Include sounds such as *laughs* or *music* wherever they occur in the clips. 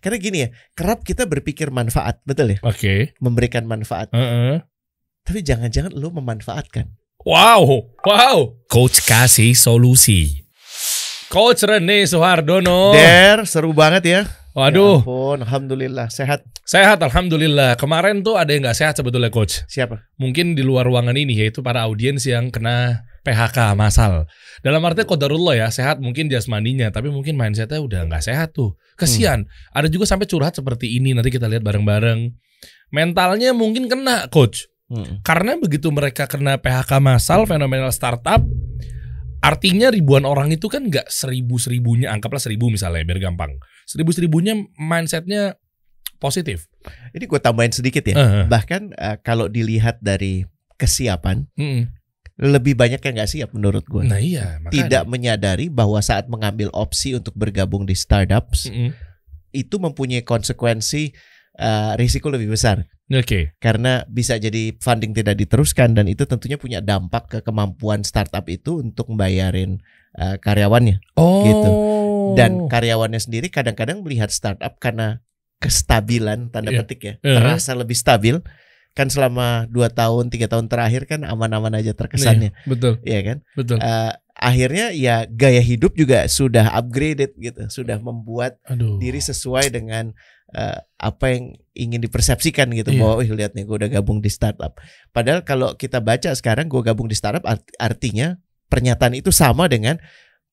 Karena gini ya, kerap kita berpikir manfaat, betul ya? Oke. Memberikan manfaat. Heeh. Tapi jangan-jangan lu memanfaatkan. Wow, wow. Coach kasih solusi. Coach Rene Soehardono. Der, seru banget ya. Waduh, Ya ampun, alhamdulillah sehat. sehat alhamdulillah. Kemarin tuh ada yang nggak sehat sebetulnya coach. Siapa? Mungkin di luar ruangan ini yaitu para audiens yang kena PHK masal. Dalam arti kodarullah ya, sehat mungkin jasmaninya, tapi mungkin mindsetnya udah nggak sehat tuh. Kesian. Ada juga sampai curhat seperti ini, nanti kita lihat bareng-bareng. Mentalnya mungkin kena coach. Hmm. Karena begitu mereka kena PHK massal fenomenal startup, artinya ribuan orang itu kan nggak seribu seribunya, anggaplah seribu misalnya biar gampang. Seribu seribunya mindsetnya positif. Ini gue tambahin sedikit ya. Eh, Bahkan eh, kalau dilihat dari kesiapan, mm. Lebih banyak yang nggak siap menurut gue. Nah iya, makanya. Tidak menyadari bahwa saat mengambil opsi untuk bergabung di startups Mm-mm. itu mempunyai konsekuensi eh, risiko lebih besar Oke. karena bisa jadi funding tidak diteruskan dan itu tentunya punya dampak ke kemampuan startup itu untuk membayarin eh, karyawannya Oh. Gitu. dan karyawannya sendiri kadang-kadang melihat startup karena kestabilan tanda Iya. petik ya Iya. terasa lebih stabil kan selama dua tahun tiga tahun terakhir kan aman-aman aja terkesannya Nih, betul, Iya kan betul. Eh, akhirnya ya gaya hidup juga sudah upgraded gitu sudah membuat Aduh. diri sesuai dengan eh, apa yang ingin dipersepsikan gitu Iya. bahwa "Wih, lihat nih gue udah gabung di startup padahal kalau kita baca sekarang gue gabung di startup art- artinya pernyataan itu sama dengan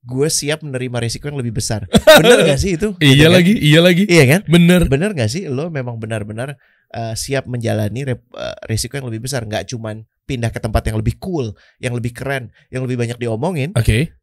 gue siap menerima risiko yang lebih besar *laughs* bener gak sih itu Iya Gitu kan? lagi, iya lagi. iya kan Bener. bener gak sih lo memang benar-benar eh, siap menjalani rep- eh, risiko yang lebih besar nggak cuman pindah ke tempat yang lebih cool yang lebih keren yang lebih banyak diomongin Oke.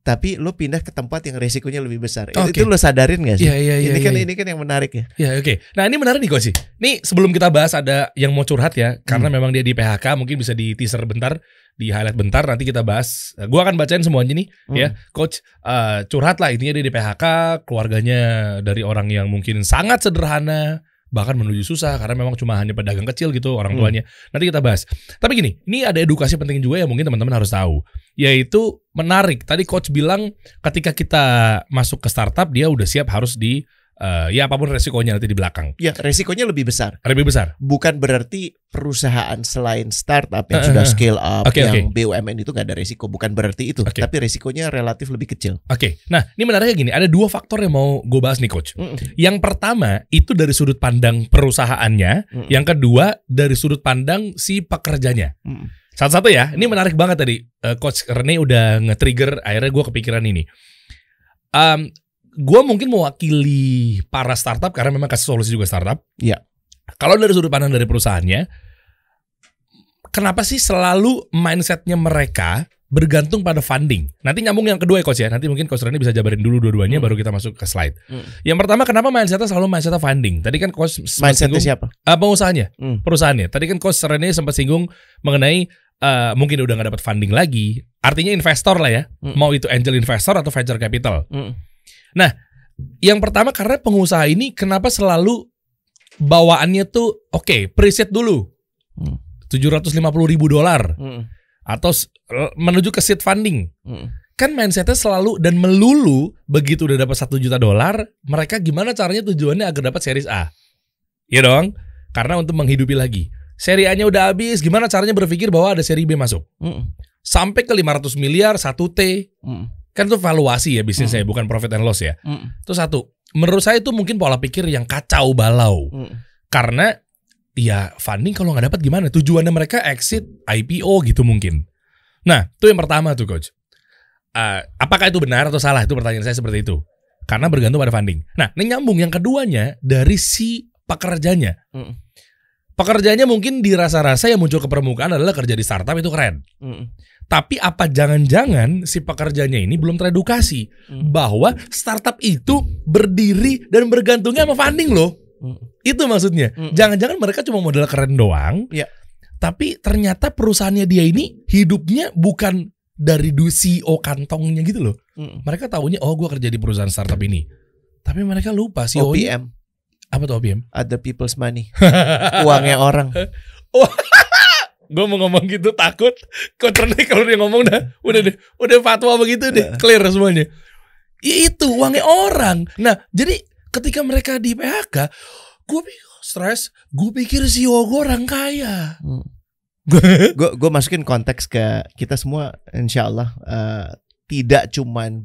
tapi lo pindah ke tempat yang risikonya lebih besar Oke. itu lo sadarin gak sih Iya, iya, iya. ini kan iya. ini kan yang menarik ya Ya oke. Nah ini menarik nih coach. Nih sebelum kita bahas ada yang mau curhat ya, karena Hmm. memang dia di PHK, mungkin bisa di teaser bentar, di highlight bentar, nanti kita bahas. Nah, Gua akan bacain semuanya nih, Hmm. ya, coach. eh, curhat lah intinya dia di PHK, keluarganya dari orang yang mungkin sangat sederhana, bahkan menuju susah karena memang cuma hanya pedagang kecil gitu orang Hmm. tuanya. Nanti kita bahas. Tapi gini, ini ada edukasi penting juga yang mungkin teman-teman harus tahu, yaitu menarik. Tadi coach bilang ketika kita masuk ke startup dia udah siap harus di eh, ya apa pun resikonya nanti di belakang. ya risikonya lebih besar Lebih besar. bukan berarti perusahaan selain startup yang Eh, sudah eh, scale up Oke, yang BUMN itu gak ada risiko bukan berarti itu Oke. tapi risikonya relatif lebih kecil Oke, nah ini menariknya gini, ada dua faktor yang mau gue bahas nih coach. Mm-mm. Yang pertama itu dari sudut pandang perusahaannya, Mm-mm. yang kedua dari sudut pandang si pekerjanya. Mm-mm. Satu-satu ya, ini menarik banget tadi. Coach Rene udah nge-trigger, akhirnya gue kepikiran ini. Um, gue mungkin mewakili para startup karena memang kasih solusi juga startup. Iya. Kalau dari sudut pandang dari perusahaannya, kenapa sih selalu mindsetnya mereka bergantung pada funding? Nanti nyambung yang kedua ya coach ya. Nanti mungkin coach Rene bisa jabarin dulu dua-duanya Hmm. baru kita masuk ke slide. Hmm. Yang pertama kenapa mindsetnya selalu mindsetnya funding? Tadi kan coach mindsetnya siapa Ah, pengusahanya, Hmm. perusahaannya. Tadi kan coach Rene sempat singgung mengenai eh, mungkin udah nggak dapat funding lagi. Artinya investor lah ya. Hmm. Mau itu angel investor atau venture capital. Mm. Yang pertama karena pengusaha ini kenapa selalu bawaannya tuh oke, preset dulu. Hmm. 750 ribu dolar Mm. atau menuju ke seed funding. Mm. Kan mindsetnya selalu dan melulu begitu udah dapat satu juta dolar, mereka gimana caranya tujuannya agar dapat series A. Iya dong, karena untuk menghidupi lagi. Seri A-nya udah habis, gimana caranya berpikir bahwa ada seri B masuk? Mm. Sampai ke 500 miliar, 1 T. Mm. Kan itu valuasi ya bisnisnya, bukan profit and loss ya. Mm. Itu satu. Menurut saya itu mungkin pola pikir yang kacau balau. Mm. Karena ya funding kalau nggak dapat gimana? Tujuannya mereka exit IPO gitu mungkin. Nah, itu yang pertama tuh coach. Eh, apakah itu benar atau salah? Itu pertanyaan saya seperti itu. Karena bergantung pada funding. Nah, ini nyambung yang keduanya dari si pekerjanya. Mm. Pekerjanya mungkin dirasa-rasa yang muncul ke permukaan adalah kerja di startup itu keren. Mm. Tapi apa jangan-jangan si pekerjanya ini belum teredukasi Hmm. bahwa startup itu berdiri dan bergantungnya sama funding loh. Mm. Itu maksudnya. Mm. Jangan-jangan mereka cuma modal keren doang. Iya. Tapi ternyata perusahaannya dia ini hidupnya bukan dari du CEO kantongnya gitu loh. Mm. Mereka tahunya oh gua kerja di perusahaan startup ini. Tapi mereka lupa CEO -nya, OPM apa tuh OPM? other people's money *laughs* uangnya orang *laughs* Gue mau ngomong gitu takut Rene kalau dia ngomong dah Udah deh Udah fatwa begitu deh Clear semuanya Ya itu uangnya orang Nah jadi ketika mereka di PHK, gue stres. Gue pikir CEO gue orang kaya. Hmm. gue *laughs* gue masukin konteks ke kita semua insya Allah uh, tidak cuman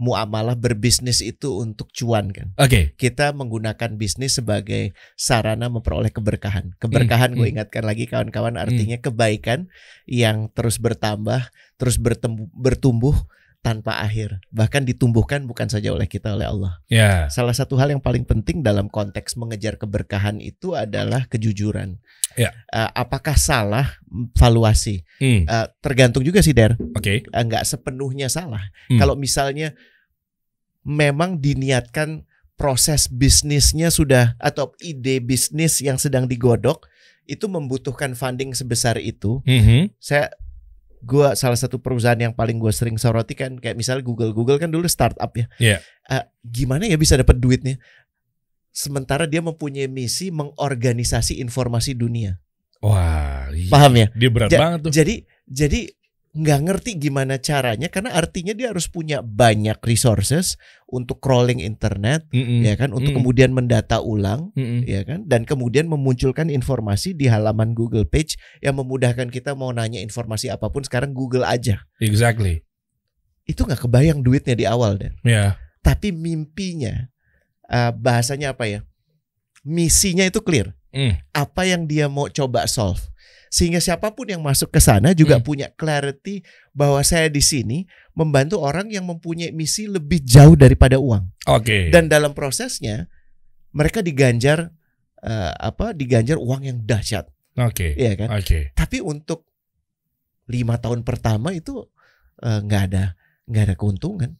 bermuamalah berbisnis itu untuk cuan kan Oke. Okay. kita menggunakan bisnis sebagai sarana memperoleh keberkahan keberkahan Hmm, gue hmm. ingatkan lagi kawan-kawan artinya kebaikan yang terus bertambah terus bertumbuh tanpa akhir bahkan ditumbuhkan bukan saja oleh kita oleh Allah Ya. salah satu hal yang paling penting dalam konteks mengejar keberkahan itu adalah kejujuran Ya. Eh, apakah salah valuasi Hmm. Eh, tergantung juga sih Der Oke. Eh, nggak sepenuhnya salah Hmm. kalau misalnya memang diniatkan proses bisnisnya sudah atau ide bisnis yang sedang digodok itu membutuhkan funding sebesar itu Mhm. saya gua salah satu perusahaan yang paling gue sering soroti kan kayak misalnya Google Google kan dulu startup ya Iya. Eh, gimana ya bisa dapat duitnya sementara dia mempunyai misi mengorganisasi informasi dunia Wah. iya. paham ya Dia berat Ja- banget tuh. jadi jadi nggak ngerti gimana caranya karena artinya dia harus punya banyak resources untuk crawling internet Mm-mm. ya kan untuk Mm. kemudian mendata ulang Mm-mm. ya kan dan kemudian memunculkan informasi di halaman Google Page yang memudahkan kita mau nanya informasi apa pun sekarang Google aja Exactly. itu nggak kebayang duitnya di awal dan Ya. tapi mimpinya eh, bahasanya apa ya misinya itu clear Mm. apa yang dia mau coba solve sehingga siapa pun yang masuk ke sana juga Hmm. punya clarity bahwa saya di sini membantu orang yang mempunyai misi lebih jauh daripada uang Oke. dan dalam prosesnya mereka diganjar eh, apa diganjar uang yang dahsyat Oke. ya kan Oke. tapi untuk lima tahun pertama itu eh, nggak ada nggak ada keuntungan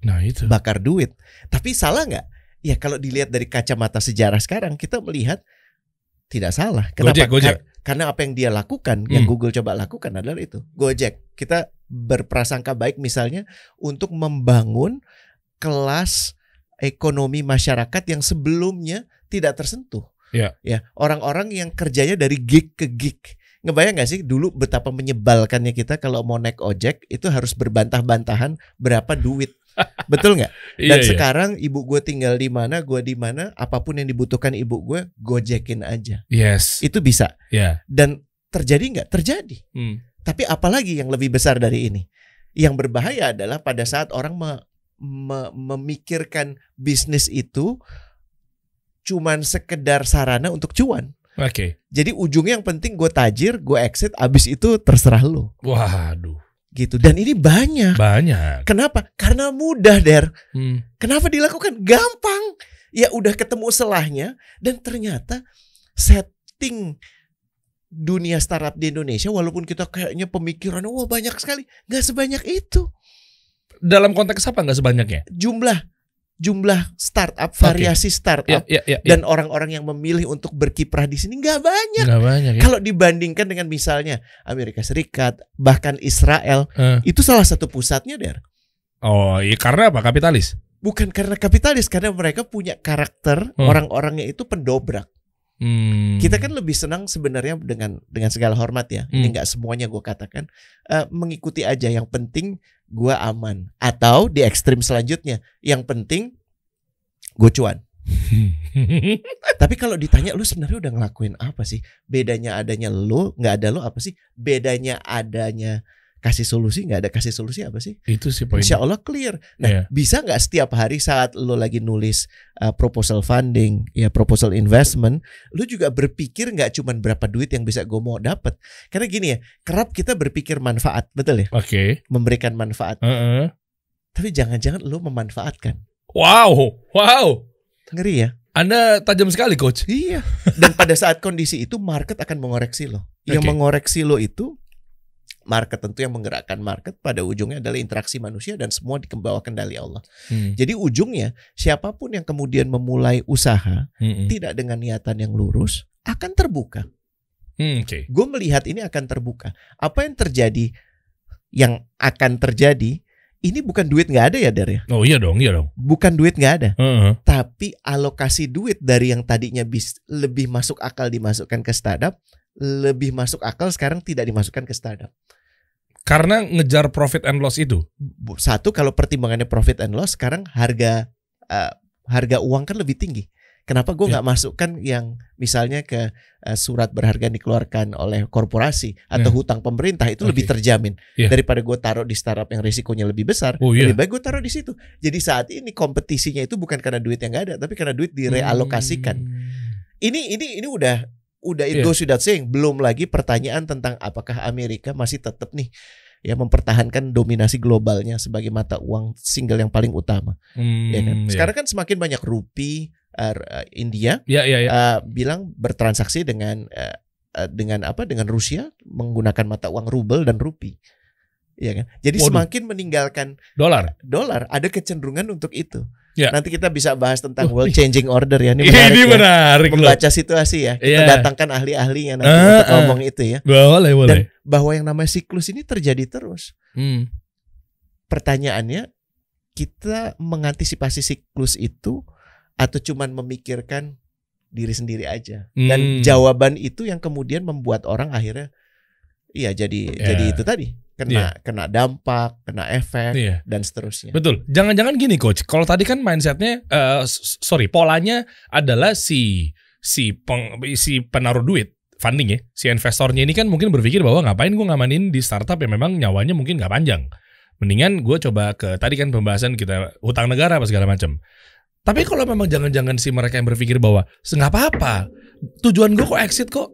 Nah itu. bakar duit tapi salah nggak ya kalau dilihat dari kacamata sejarah sekarang kita melihat tidak salah kenapa Gojek, Gojek. Kar- karena apa yang dia lakukan yang Hmm. Google coba lakukan adalah itu Gojek kita berprasangka baik misalnya untuk membangun kelas ekonomi masyarakat yang sebelumnya tidak tersentuh Ya. ya orang-orang yang kerjanya dari gig ke gig ngebayang gak sih dulu betapa menyebalkannya kita kalau mau naik ojek itu harus berbantah-bantahan berapa duit betul nggak *laughs* Iya, dan iya. sekarang ibu gue tinggal di mana, gue di mana, apa pun yang dibutuhkan ibu gue, gojekin aja. Yes. Itu bisa. Ya. Dan terjadi nggak? Terjadi. Hmm. Tapi apalagi yang lebih besar dari ini? Yang berbahaya adalah pada saat orang me- me- memikirkan bisnis itu cuman sekedar sarana untuk cuan. Oke. Jadi ujungnya yang penting gue tajir, gue exit, abis itu terserah lo. Waduh. Gitu. Dan ini banyak. Banyak. Kenapa? Karena mudah, Der. Hmm. Kenapa dilakukan? Gampang. Ya udah ketemu selahnya dan ternyata setting dunia startup di Indonesia walaupun kita kayaknya pemikiran wah banyak sekali, nggak sebanyak itu. Dalam konteks apa nggak sebanyaknya? Jumlah jumlah startup, variasi startup Ya, ya, ya. ya. dan orang-orang yang memilih untuk berkiprah di sini nggak banyak. nggak banyak ya. Kalau dibandingkan dengan misalnya Amerika Serikat, bahkan Israel, Eh. itu salah satu pusatnya, Der. Oh, iya karena apa? Kapitalis. Bukan karena kapitalis, karena mereka punya karakter Hmm. orang-orangnya itu pendobrak. Hmm. Kita kan lebih senang sebenarnya dengan dengan segala hormat ya. Hmm. Ini nggak semuanya gue katakan eh, mengikuti aja. Yang penting gue aman. Atau di ekstrim selanjutnya, yang penting gue cuan. *laughs* Tapi kalau ditanya lu sebenarnya udah ngelakuin apa sih? Bedanya adanya lu nggak ada lu apa sih? Bedanya adanya kasih solusi nggak ada kasih solusi apa sih? itu sih poinnya. Insya Allah clear. Nah, Iya. bisa nggak setiap hari saat lo lagi nulis uh, proposal funding, ya proposal investment, lo juga berpikir nggak cuman berapa duit yang bisa gue mau dapat. Karena gini ya, kerap kita berpikir manfaat, betul ya, Oke. memberikan manfaat. Heeh. Tapi jangan-jangan lo memanfaatkan. Wow, wow. Ngeri ya. Anda tajam sekali, coach. Iya. Dan pada saat kondisi itu market akan mengoreksi lo. Yang mengoreksi lo itu market tentu yang menggerakkan market pada ujungnya adalah interaksi manusia dan semua dikembawa kendali Allah. Hmm. Jadi ujungnya siapa pun yang kemudian memulai usaha Hmm. tidak dengan niatan yang lurus akan terbuka. Hmm, Oke. Gue melihat ini akan terbuka. Apa yang terjadi yang akan terjadi ini bukan duit nggak ada ya Dar ya. Oh iya dong, iya dong. Bukan duit nggak ada, Heeh. tapi alokasi duit dari yang tadinya bis, lebih masuk akal dimasukkan ke startup, lebih masuk akal sekarang tidak dimasukkan ke startup. Karena ngejar profit and loss itu. Satu kalau pertimbangannya profit and loss sekarang harga eh, harga uang kan lebih tinggi. Kenapa gue Ya. nggak masukkan yang misalnya ke eh, surat berharga yang dikeluarkan oleh korporasi atau Ya. hutang pemerintah itu Oke. lebih terjamin Ya. daripada gue taruh di startup yang risikonya lebih besar. Oh, iya. Lebih baik gue taruh di situ. Jadi saat ini kompetisinya itu bukan karena duit yang nggak ada, tapi karena duit direalokasikan. Hmm. Ini ini ini udah udah it Iya. goes without saying. Belum lagi pertanyaan tentang apakah Amerika masih tetap nih ya mempertahankan dominasi globalnya sebagai mata uang single yang paling utama. Hmm, ya kan? Sekarang kan semakin banyak rupi eh, India Ya, ya, ya. eh, bilang bertransaksi dengan eh, dengan apa? Dengan Rusia menggunakan mata uang rubel dan rupi. Ya kan? Jadi Waduh. semakin meninggalkan Dolar. dolar ada kecenderungan untuk itu. Ya. Nanti kita bisa bahas tentang Oh, world changing order ya. Ini Ini menarik ya. menarik loh. Membaca situasi ya. Kita Iya. datangkan ahli-ahlinya nanti Ah, untuk ah. ngomong itu ya. Boleh, boleh. Dan bahwa yang namanya siklus ini terjadi terus. Hmm. Pertanyaannya kita mengantisipasi siklus itu atau cuman memikirkan diri sendiri aja. Dan Hmm. jawaban itu yang kemudian membuat orang akhirnya iya jadi Ya. jadi itu tadi kena kena dampak, kena efek Iya. dan seterusnya. Betul. Jangan-jangan gini coach. Kalau tadi kan mindsetnya, eh, s- sorry, polanya adalah si si peng, si penaruh duit funding ya, si investornya ini kan mungkin berpikir bahwa ngapain gue ngamanin di startup yang memang nyawanya mungkin nggak panjang. Mendingan gue coba ke tadi kan pembahasan kita utang negara apa segala macam. Tapi kalau memang jangan-jangan si mereka yang berpikir bahwa "Se- nggak apa-apa, tujuan gue kok exit kok,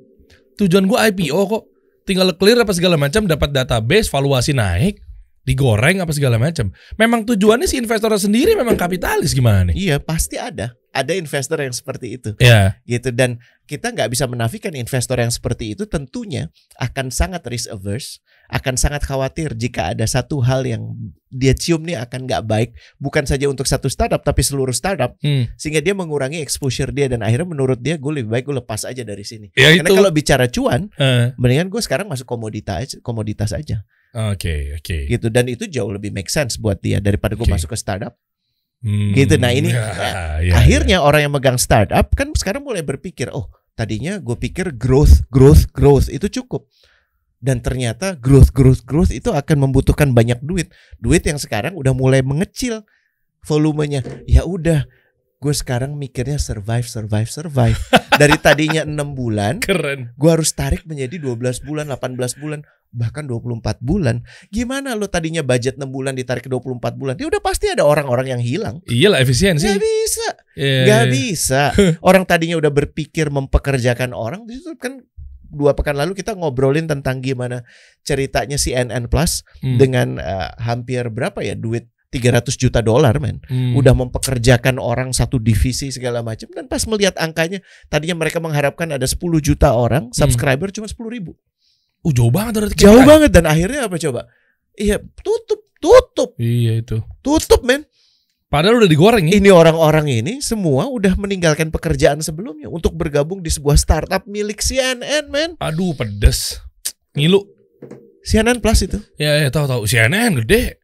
tujuan gue IPO kok, tinggal clear apa segala macam, dapat database, valuasi naik, digoreng apa segala macam. Memang tujuannya si investor sendiri memang kapitalis gimana nih? Iya, pasti ada. Ada investor yang seperti itu. Ya, gitu dan kita nggak bisa menafikan investor yang seperti itu tentunya akan sangat risk averse akan sangat khawatir jika ada satu hal yang dia cium nih akan nggak baik bukan saja untuk satu startup tapi seluruh startup hmm. sehingga dia mengurangi exposure dia dan akhirnya menurut dia gue lebih baik gue lepas aja dari sini ya karena itu. kalau bicara cuan Eh, mendingan gue sekarang masuk komoditas komoditas aja Oke, oke. gitu dan itu jauh lebih make sense buat dia daripada gue Oke. masuk ke startup Hmm. Gitu, nah ini, *laughs* Ya, ya, akhirnya orang yang megang startup kan sekarang mulai berpikir oh tadinya gue pikir growth growth growth itu cukup dan ternyata growth growth growth itu akan membutuhkan banyak duit duit yang sekarang udah mulai mengecil volumenya ya udah gue sekarang mikirnya survive survive survive *laughs* dari tadinya enam bulan keren. gue harus tarik menjadi 12 bulan 18 bulan bahkan 24 bulan gimana lo tadinya budget 6 bulan ditarik ke 24 bulan ya udah pasti ada orang-orang yang hilang Iyalah efisiensi. Gak bisa Ya, nggak ya. bisa. *laughs* Orang tadinya udah berpikir mempekerjakan orang, itu kan dua pekan lalu kita ngobrolin tentang gimana ceritanya CNN Plus Hmm. dengan eh, hampir berapa ya duit 300 juta dolar men. Hmm. Udah mempekerjakan orang satu divisi segala macam dan pas melihat angkanya tadinya mereka mengharapkan ada 10 juta orang, subscriber cuma 10 ribu. Uh, jauh banget dari Jauh banget dan akhirnya apa coba? Iya, tutup, tutup, Iya itu. tutup men. Padahal udah digoreng ya. Ini orang-orang ini semua udah meninggalkan pekerjaan sebelumnya untuk bergabung di sebuah startup milik CNN, men. Aduh, pedes. Ngilu. CNN Plus itu. Ya, ya tahu tahu. CNN gede.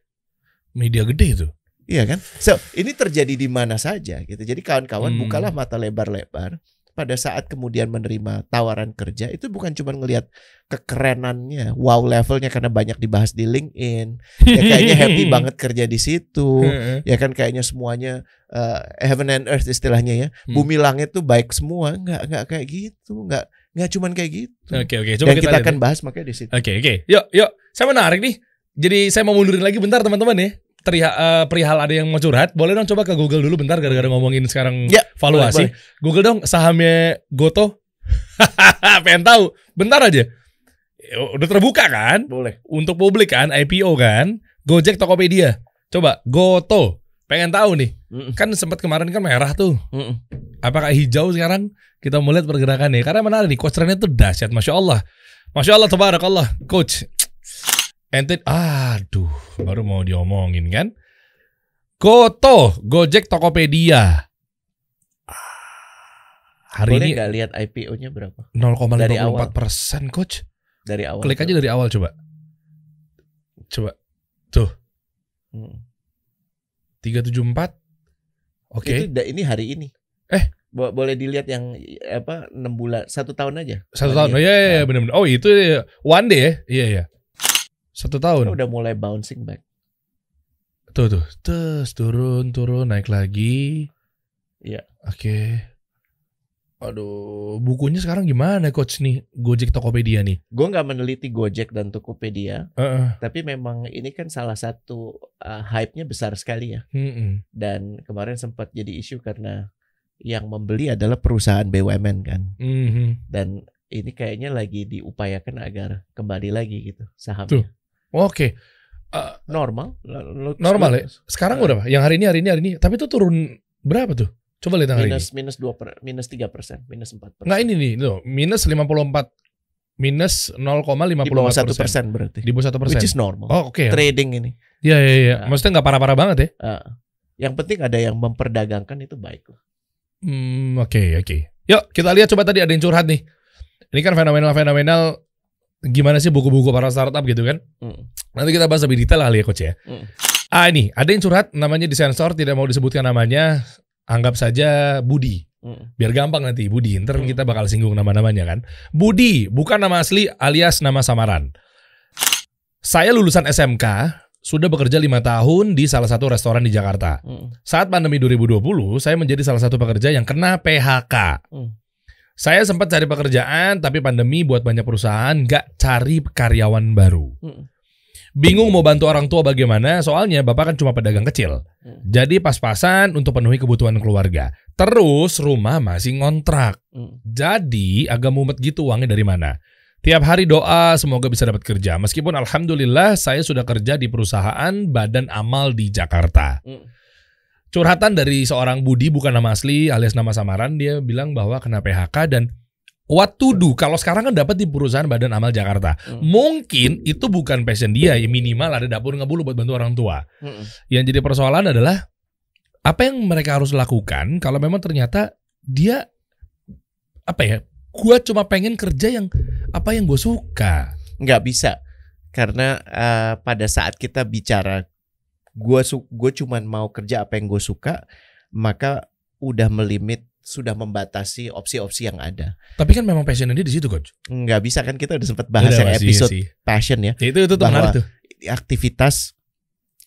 Media gede itu. Iya kan? So, ini terjadi di mana saja gitu. Jadi kawan-kawan Hmm. bukalah mata lebar-lebar pada saat kemudian menerima tawaran kerja itu bukan cuma ngelihat kekerenannya, wow levelnya karena banyak dibahas di LinkedIn. Ya kayaknya happy *laughs* banget kerja di situ. Ya kan kayaknya semuanya uh, heaven and earth istilahnya ya. Hmm. Bumi langit tuh baik semua. Enggak enggak kayak gitu. Enggak enggak cuman kayak gitu. Oke, oke. Coba Dan kita, kita akan bahas makanya di situ. Oke oke, yuk yuk. Saya menarik nih. Jadi saya mau mundurin lagi bentar teman-teman ya. Teriha, eh, perihal ada yang mau curhat, boleh dong coba ke Google dulu bentar gara-gara ngomongin sekarang Ya, valuasi. boleh, Google dong sahamnya Goto. *laughs* Pengen tahu. Bentar aja. Ya, Udah terbuka kan? Boleh. Untuk publik kan, IPO kan. Gojek Tokopedia. Coba Goto. Pengen tahu nih. Mm-mm. Kan sempat kemarin kan merah tuh. Mm-mm. Apakah hijau sekarang? Kita mau lihat pergerakannya. Karena menarik nih, coach trennya tuh dahsyat. Masya Allah. Masya Allah, tabarakallah. Coach. Ente, aduh, baru mau diomongin kan. Goto, Gojek, Tokopedia. Ah, Hari Boleh ini nggak lihat IPO-nya berapa 0,54 persen, coach. dari awal? Klik aja dari awal coba. Coba. Mm. 374. Oke. Itu da- ini hari ini. Eh. Bo- boleh dilihat yang apa 6 bulan, satu tahun aja. Satu tahun. Oh iya, iya, iya benar-benar. Oh itu ya. one day ya. Iya, iya. Satu tahun. udah mulai bouncing back. Tuh tuh, terus turun turun naik lagi. Iya. Oke. Aduh, bukunya sekarang gimana coach nih Gojek Tokopedia nih? Gue nggak meneliti Gojek dan Tokopedia, Heeh. tapi memang ini kan salah satu uh, hype-nya besar sekali ya. Mm-mm. Dan kemarin sempat jadi isu karena yang membeli adalah perusahaan BUMN kan. Mhm. Dan ini kayaknya lagi diupayakan agar kembali lagi gitu Tuh. Oke. Eh, Normal. Lo- lo- Normal ya? sekarang Ah. berapa? Yang hari ini hari ini hari ini. Tapi itu turun berapa tuh? Coba lihat yang hari ini. minus minus dua per, minus tiga persen, minus empat persen. Nggak ini nih, loh, minus 54 minus 0,54 di bawah satu persen berarti. Di bawah satu persen. Which is normal. Oh oke. Trading ini. Iya iya iya. Ah. Maksudnya nggak parah-parah banget ya? Uh, yang penting ada yang memperdagangkan itu baik lah. Hmm, oke oke. Yuk kita lihat coba tadi ada yang curhat nih. Ini kan fenomenal-fenomenal gimana sih buku-buku para startup gitu kan? Mm. Nanti kita bahas lebih detail kali ya coach ya. Mm. Ah ini ada yang curhat namanya disensor tidak mau disebutkan namanya. Anggap saja Budi. Mm. Biar gampang nanti Budi. Ntar Hmm. kita bakal singgung nama-namanya kan. Budi bukan nama asli alias nama samaran. Saya lulusan SMK sudah bekerja lima tahun di salah satu restoran di Jakarta. Mm. Saat pandemi 2020, saya menjadi salah satu pekerja yang kena PHK. Hmm. Saya sempat cari pekerjaan, tapi pandemi buat banyak perusahaan nggak cari karyawan baru. Mm. Bingung mau bantu orang tua bagaimana, soalnya bapak kan cuma pedagang kecil. Hmm. Jadi pas-pasan untuk penuhi kebutuhan keluarga. Terus rumah masih ngontrak. Mm. Jadi agak mumet gitu uangnya dari mana. Tiap hari doa semoga bisa dapat kerja. Meskipun alhamdulillah saya sudah kerja di perusahaan Badan Amal di Jakarta. Mm. Curhatan dari seorang Budi bukan nama asli alias nama samaran dia bilang bahwa kena PHK dan what to do kalau sekarang kan dapat di perusahaan Badan Amal Jakarta. Mm. Mungkin itu bukan passion dia, ya minimal ada dapur ngebulu buat bantu orang tua. Mm. Yang jadi persoalan adalah apa yang mereka harus lakukan kalau memang ternyata dia apa ya? Gua cuma pengen kerja yang apa yang gue suka. nggak bisa karena eh, pada saat kita bicara gue su gue cuman mau kerja apa yang gue suka maka udah melimit sudah membatasi opsi-opsi yang ada Tapi kan memang passionnya dia di situ coach. nggak bisa kan kita udah sempat bahas Udah, yang pasti, episode sih. passion ya itu itu tuh menarik tuh. aktivitas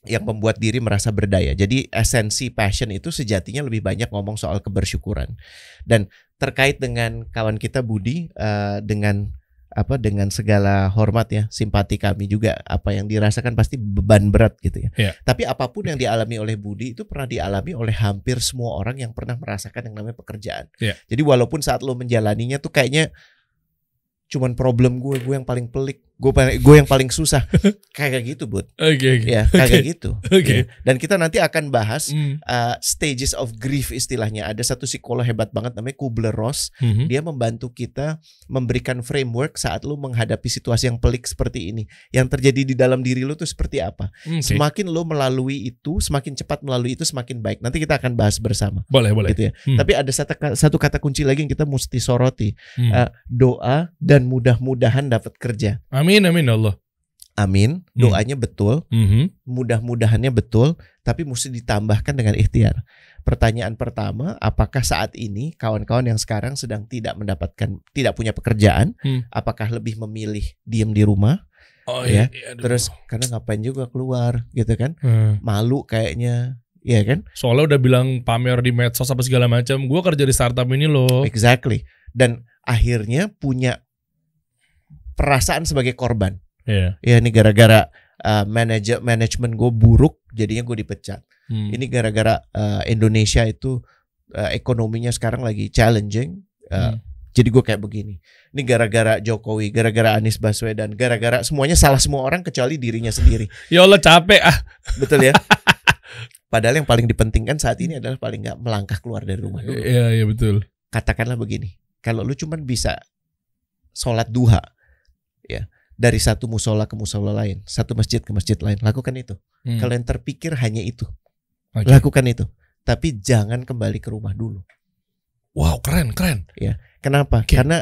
yang membuat diri merasa berdaya. Jadi esensi passion itu sejatinya lebih banyak ngomong soal kebersyukuran. Dan terkait dengan kawan kita Budi eh, dengan apa dengan segala hormat ya, simpati kami juga apa yang dirasakan pasti beban berat gitu ya. Iya. Tapi apa pun yang dialami oleh Budi itu pernah dialami oleh hampir semua orang yang pernah merasakan yang namanya pekerjaan. Iya. Jadi walaupun saat lo menjalaninya tuh kayaknya cuman problem gue, gue yang paling pelik, gue gue yang paling susah, *laughs* kayak gitu bud, Oke oke. ya kayak gitu. Oke. Ya. Dan kita nanti akan bahas Hmm. uh, stages of grief istilahnya. Ada satu psikolog hebat banget namanya Kubler Ross. Mhm. Dia membantu kita memberikan framework saat lu menghadapi situasi yang pelik seperti ini. Yang terjadi di dalam diri lu tuh seperti apa. Oke. Semakin lu melalui itu, semakin cepat melalui itu semakin baik. Nanti kita akan bahas bersama. Boleh boleh. Gitu ya. Hmm. Tapi ada satu, satu kata kunci lagi yang kita mesti soroti. Hmm. Uh, doa dan mudah-mudahan dapat kerja. Amin amin ya Allah. Amin. Hmm. Doanya betul. Mhm. mudah-mudahannya betul, tapi mesti ditambahkan dengan ikhtiar. Pertanyaan pertama, apakah saat ini kawan-kawan yang sekarang sedang tidak mendapatkan, tidak punya pekerjaan, Hmm. apakah lebih memilih diem di rumah? Oh Ya, iya. aduh. Terus karena ngapain juga keluar, gitu kan? Hmm. Malu kayaknya, ya kan? Soalnya udah bilang pamer di medsos apa segala macam. Gua kerja di startup ini loh. Exactly. Dan akhirnya punya perasaan sebagai korban. Iya. Ya ini gara-gara uh, manajer manajemen gue buruk, jadinya gue dipecat. Hmm. Ini gara-gara uh, Indonesia itu uh, ekonominya sekarang lagi challenging. Uh, Hmm. Jadi gue kayak begini. Ini gara-gara Jokowi, gara-gara Anies Baswedan, gara-gara semuanya salah semua orang kecuali dirinya sendiri. *laughs* Ya Allah capek ah. Betul ya? *laughs* Padahal yang paling dipentingkan saat ini adalah paling nggak melangkah keluar dari rumah dulu. Iya iya betul. Katakanlah begini, kalau lu cuman bisa sholat duha, ya dari satu musola ke musola lain, satu masjid ke masjid lain, lakukan itu. Hmm. Kalau yang terpikir hanya itu, Oke. lakukan itu. Tapi jangan kembali ke rumah dulu. Wow keren keren. Kenapa? Oke. Karena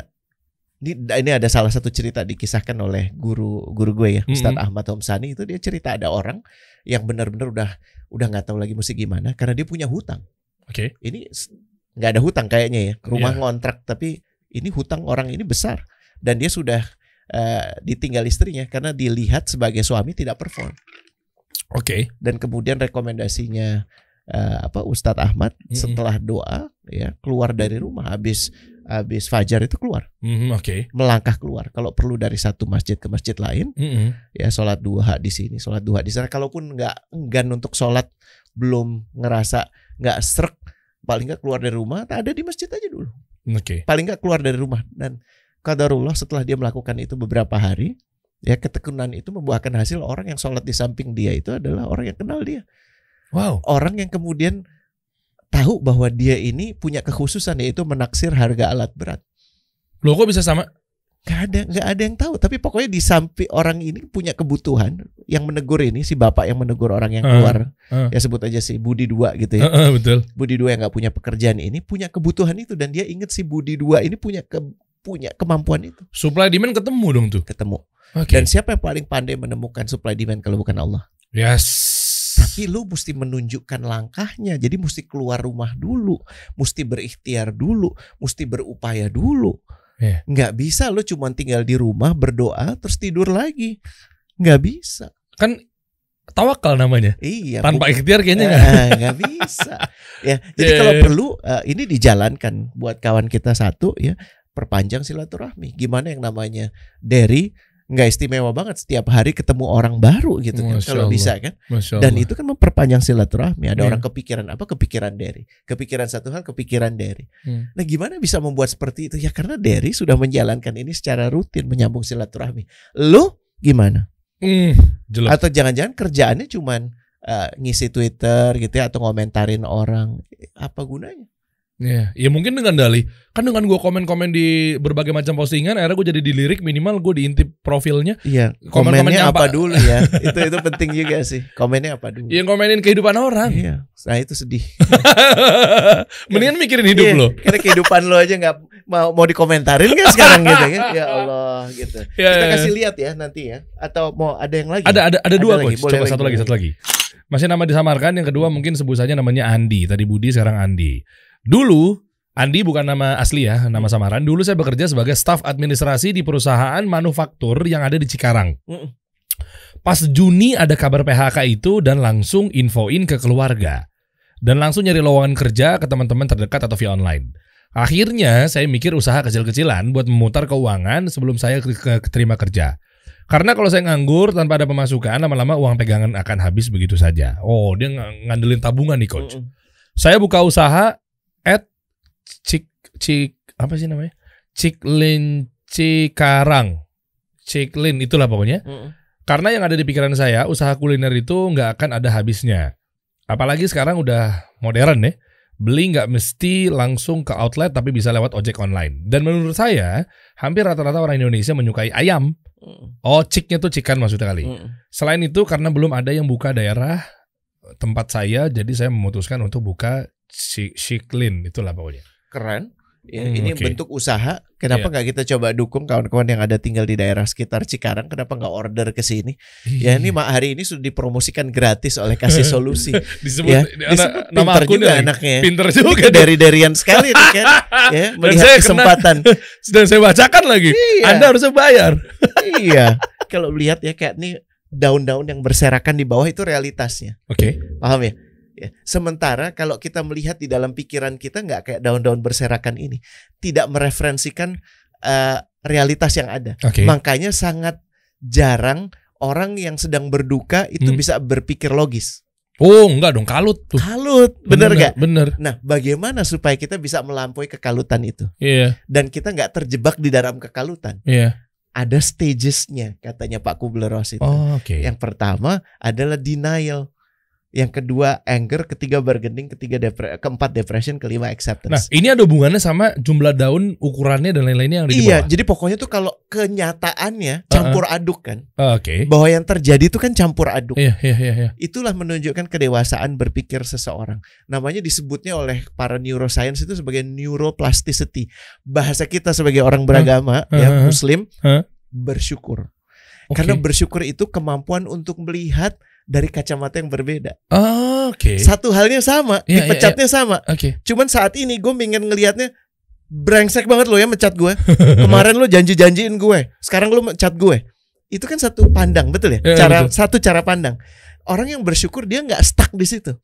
ini, ini ada salah satu cerita dikisahkan oleh guru guru gue ya, Ustadz Mm-mm. Ahmad Homsani itu dia cerita ada orang yang benar-benar udah udah nggak tahu lagi mesti gimana karena dia punya hutang. Oke. Ini s- nggak ada hutang kayaknya ya, rumah Iya. ngontrak tapi ini hutang orang ini besar dan dia sudah eh, ditinggal istrinya karena dilihat sebagai suami tidak perform Oke. dan kemudian rekomendasinya eh, apa Ustadz Ahmad Mm-mm. setelah doa ya keluar dari rumah habis habis fajar itu keluar Mhm, Oke. melangkah keluar kalau perlu dari satu masjid ke masjid lain Mhm. ya sholat duha di sini sholat duha di sana kalaupun nggak enggan untuk sholat belum ngerasa nggak serak paling nggak keluar dari rumah tak ada di masjid aja dulu Oke. paling nggak keluar dari rumah dan kadarullah setelah dia melakukan itu beberapa hari ya ketekunan itu membuahkan hasil orang yang sholat di samping dia itu adalah orang yang kenal dia Wow. orang yang kemudian tahu bahwa dia ini punya kekhususan yaitu menaksir harga alat berat Loh kok bisa sama? Gak ada, nggak ada yang tahu. Tapi pokoknya di samping orang ini punya kebutuhan. Yang menegur ini si bapak yang menegur orang yang Hmm, keluar, hmm. ya sebut aja si Budi dua gitu ya. Heeh, betul. Budi dua yang nggak punya pekerjaan ini punya kebutuhan itu dan dia inget si Budi dua ini punya ke, punya kemampuan itu. Supply demand ketemu dong tuh. Ketemu. Oke. Dan siapa yang paling pandai menemukan supply demand kalau bukan Allah? Yes. Tapi lu mesti menunjukkan langkahnya. Jadi mesti keluar rumah dulu, mesti berikhtiar dulu, mesti berupaya dulu. Iya. Nggak bisa lu cuma tinggal di rumah berdoa terus tidur lagi. Nggak bisa. kan tawakal namanya. Iya. Tanpa bu- ikhtiar kayaknya nggak. Ah, nggak bisa. Ya, jadi *laughs* Iya, kalau iya. perlu eh, ini dijalankan buat kawan kita satu ya, perpanjang silaturahmi. Gimana yang namanya Derry nggak istimewa banget setiap hari ketemu orang baru gitu kan Masya kalau Allah. bisa kan. Dan itu kan memperpanjang silaturahmi. Ada Iya. orang kepikiran apa? Kepikiran Derry. Kepikiran satu hal, kepikiran Derry. Hmm. Nah, gimana bisa membuat seperti itu? Ya karena Derry sudah menjalankan ini secara rutin menyambung silaturahmi. Lu gimana? Hmm, jelas. Atau jangan-jangan kerjaannya cuman eh, ngisi Twitter gitu ya atau ngomentarin orang. Apa gunanya? Iya, ya mungkin dengan dalih kan dengan gue komen-komen di berbagai macam postingan, akhirnya gue jadi dilirik minimal gue diintip profilnya. Iya, Komen-komennya komennya apa, apa? dulu ya? *laughs* itu itu penting juga sih. Komennya apa dulu? Yang komenin kehidupan orang. Iya, nah itu sedih. *laughs* Mendingan mikirin hidup Iya, lo. Karena kehidupan lo aja nggak mau mau dikomentarin kan sekarang gitu kan? Ya Allah gitu. *laughs* Ya, Kita ya, kasih ya. lihat ya nanti ya. Atau mau ada yang lagi? Ada ada ada dua lagi, Coba lagi, satu lagi, satu lagi. Masih nama disamarkan. Yang kedua mungkin sebut saja namanya Andi. Tadi Budi, sekarang Andi. Dulu Andi bukan nama asli ya, nama samaran. Dulu saya bekerja sebagai staf administrasi di perusahaan manufaktur yang ada di Cikarang. Pas Juni ada kabar PHK itu dan langsung infoin ke keluarga. Dan langsung nyari lowongan kerja ke teman-teman terdekat atau via online. Akhirnya saya mikir usaha kecil-kecilan buat memutar keuangan sebelum saya ke- ke- keterima kerja. Karena kalau saya nganggur tanpa ada pemasukan, lama-lama uang pegangan akan habis begitu saja. Oh, dia ng- ngandelin tabungan nih coach. Saya buka usaha at Cik Cik apa sih namanya? Ciklin Cikarang. Ciklin itulah pokoknya. Mm-mm. Karena yang ada di pikiran saya, usaha kuliner itu nggak akan ada habisnya. Apalagi sekarang udah modern ya. Beli nggak mesti langsung ke outlet tapi bisa lewat ojek online. Dan menurut saya, hampir rata-rata orang Indonesia menyukai ayam. Oh, ciknya tuh chicken maksudnya kali. Selain itu karena belum ada yang buka daerah tempat saya, jadi saya memutuskan untuk buka si Shiklin itulah pokoknya. Keren. Ya, Hmm, ini oke. bentuk usaha. Kenapa Iya. nggak kita coba dukung kawan-kawan yang ada tinggal di daerah sekitar Cikarang? Kenapa nggak order ke sini? Ya Iya. ini mak hari ini sudah dipromosikan gratis oleh kasih solusi. *laughs* disebut, ya, disebut nama pinter akunnya juga lagi. anaknya. Pinter juga. dari darian sekali nih kan. *laughs* Ya, melihat saya kena- kesempatan. *laughs* Dan saya bacakan lagi. Iya. Anda harusnya bayar. iya. Kalau lihat ya kayak nih daun-daun yang berserakan di bawah itu realitasnya. Oke. Paham ya? Ya. Sementara kalau kita melihat di dalam pikiran kita nggak kayak daun-daun berserakan ini, tidak mereferensikan eh, realitas yang ada. Oke. Makanya sangat jarang orang yang sedang berduka itu Hmm. bisa berpikir logis. Oh, enggak dong, kalut tuh. Kalut, bener gak? Bener. Nah, bagaimana supaya kita bisa melampaui kekalutan itu Iya, dan kita nggak terjebak di dalam kekalutan? iya. Ada stagesnya, katanya Pak Kubler-Ross itu. Oh, oke. Yang pertama adalah denial. Yang kedua anger, ketiga bargaining, ketiga depre- keempat depression, kelima Nah, acceptance. ini ada hubungannya sama jumlah daun, ukurannya dan lain-lainnya yang ada di iya, bawah. jadi pokoknya tuh kalau kenyataannya campur aduk kan. Oh, Oke. Bahwa yang terjadi itu kan campur aduk. Iya, iya, iya, iya. Itulah menunjukkan kedewasaan berpikir seseorang. Namanya disebutnya oleh para neuroscience itu sebagai neuroplasticity. Bahasa kita sebagai orang beragama ya Hah? muslim Hah? bersyukur. Oke. Karena bersyukur itu kemampuan untuk melihat dari kacamata yang berbeda. Oh, Oke. Satu halnya sama, Iya, iya, dipecatnya sama. Oke. Cuman saat ini gue pengen ngelihatnya brengsek banget lo ya mecat gue. *laughs* Kemarin lo janji-janjiin gue, sekarang lo mecat gue. Itu kan satu pandang, betul ya? Iya, cara betul. satu cara pandang. Orang yang bersyukur dia nggak stuck di situ.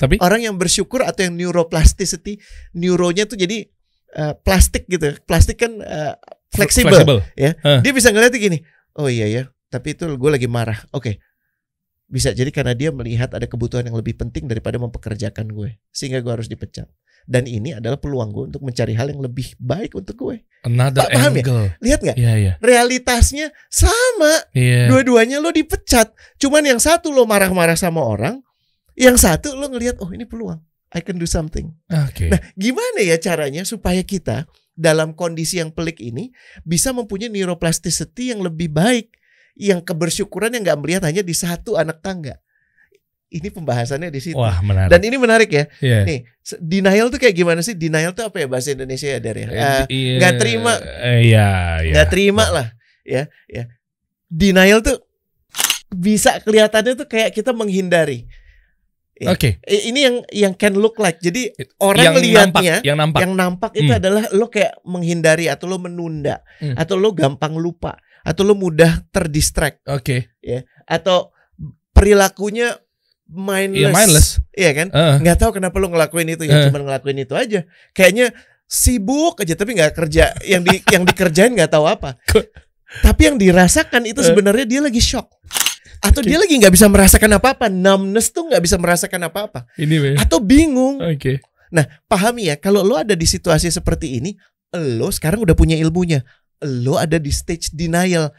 Tapi Orang yang bersyukur atau yang neuroplasticity, neuronya tuh jadi eh, plastik gitu. Plastik kan eh, fleksibel. fleksibel. Dia bisa ngeliat gini, oh iya ya, tapi itu gue lagi marah. Oke. Bisa jadi karena dia melihat ada kebutuhan yang lebih penting daripada mempekerjakan gue. Sehingga gue harus dipecat. Dan ini adalah peluang gue untuk mencari hal yang lebih baik untuk gue. Another Pak, paham ya? angle. Lihat nggak? Iya, iya. Realitasnya sama. Iya. Dua-duanya lo dipecat. Cuman yang satu lo marah-marah sama orang. Yang satu lo ngelihat, oh ini peluang. I can do something. Oke. Nah, gimana ya caranya supaya kita dalam kondisi yang pelik ini bisa mempunyai neuroplasticity yang lebih baik, yang kebersyukuran yang nggak melihat hanya di satu anak tangga. Ini pembahasannya di situ. Wah, menarik. Dan ini menarik ya. Iya. Nih, denial tuh kayak gimana sih? Denial tuh apa ya bahasa Indonesia ya dari Eh, iya. nggak terima. Eh, Iya, iya. nggak terima lah, ya, ya. Denial tuh bisa kelihatannya tuh kayak kita menghindari. Ya. Oke. Eh, Ini yang yang can look like. Jadi orang yang melihatnya nampak, yang nampak. yang nampak itu Hmm. adalah lo kayak menghindari atau lo menunda Hmm. atau lo gampang lupa atau lo mudah terdistract Oke. atau perilakunya mindless, Iya, mindless. Iya kan? Heeh. Nggak tahu kenapa lo ngelakuin itu ya Eh. cuma ngelakuin itu aja. Kayaknya sibuk aja tapi nggak kerja yang di yang dikerjain nggak tahu apa. *laughs* Tapi yang dirasakan itu sebenarnya dia lagi shock. Atau dia lagi nggak bisa merasakan apa-apa. Numbness tuh nggak bisa merasakan apa-apa. Ini. Atau bingung. Oke. Pahami ya, kalau lo ada di situasi seperti ini, lo sekarang udah punya ilmunya. Lo ada di stage denial.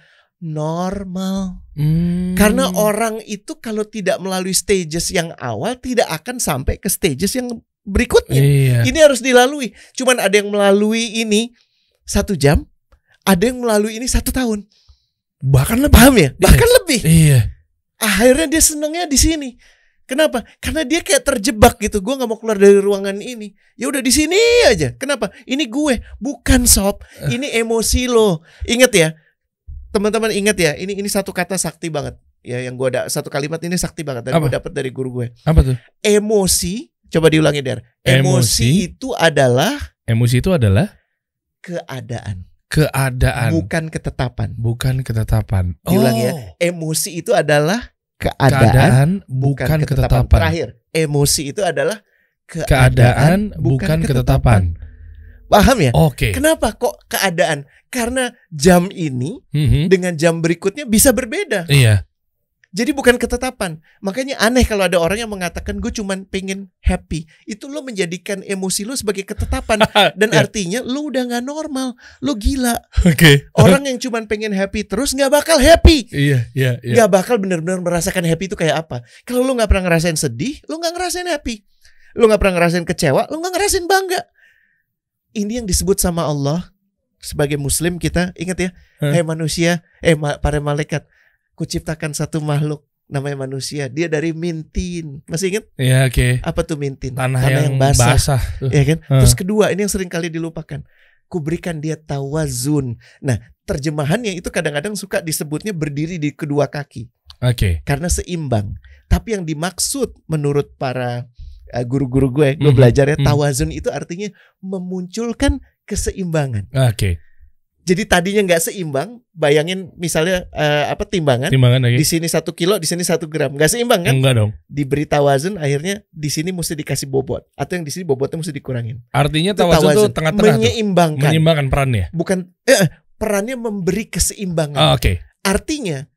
Normal. Hmm. Karena orang itu kalau tidak melalui stages yang awal tidak akan sampai ke stages yang berikutnya. Iya. Ini harus dilalui. Cuman ada yang melalui ini satu jam, ada yang melalui ini satu tahun. Bahkan lebih. Paham ya? Bahkan lebih. Iya. Akhirnya dia senengnya di sini. Kenapa? Karena dia kayak terjebak gitu. Gue nggak mau keluar dari ruangan ini. Ya udah di sini aja. Kenapa? Ini gue, bukan sob. Ini emosi lo. Ingat ya, teman-teman ingat ya. Ini ini satu kata sakti banget. Ya, yang gue ada satu kalimat ini sakti banget. Dan gue dapat dari guru gue. Apa tuh? Emosi. Coba diulangi der. Emosi, Emosi. itu adalah Emosi itu adalah keadaan, keadaan, bukan ketetapan. bukan ketetapan. Ya. Oh. Emosi itu adalah keadaan, Keadaan bukan ketetapan. Terakhir, emosi itu adalah Keadaan bukan ketetapan. Paham ya? Oke. Kenapa kok keadaan? Karena jam ini Mhm. dengan jam berikutnya bisa berbeda. Iya. Jadi bukan ketetapan. Makanya aneh kalau ada orang yang mengatakan gue cuman pengen happy. Itu lo menjadikan emosi lo sebagai ketetapan. *laughs* Dan Iya. artinya lo udah nggak normal. Lo gila. Oke. Orang yang cuman pengen happy terus nggak bakal happy. Iya, iya, iya. nggak bakal benar-benar merasakan happy itu kayak apa. Kalau lo nggak pernah ngerasain sedih, lo nggak ngerasain happy. Lo nggak pernah ngerasain kecewa, lo nggak ngerasain bangga. Ini yang disebut sama Allah sebagai Muslim kita ingat ya, Hah? hai manusia, eh para malaikat, kuciptakan satu makhluk namanya manusia. Dia dari mintin, masih ingat Iya, oke. apa tuh mintin? Tanah, yang, basah, basah. Tuh. ya kan? Hah. Terus kedua, ini yang sering kali dilupakan. Kuberikan dia tawazun. Nah, terjemahannya itu kadang-kadang suka disebutnya berdiri di kedua kaki Oke. karena seimbang. Tapi yang dimaksud menurut para uh, guru-guru gue, gue Mhm, belajarnya mhm. tawazun itu artinya memunculkan keseimbangan. Oke. Jadi tadinya nggak seimbang, bayangin misalnya uh, apa timbangan Timbangan lagi. di sini satu kilo, di sini satu gram, nggak seimbang kan? Enggak dong. Diberi tawazun, akhirnya di sini mesti dikasih bobot, atau yang di sini bobotnya mesti dikurangin. Artinya Itu tawazun tuh tengah-tengah tuh. menyeimbangkan, Menyeimbangkan perannya. bukan eh, perannya memberi keseimbangan. Oh, Oke. Artinya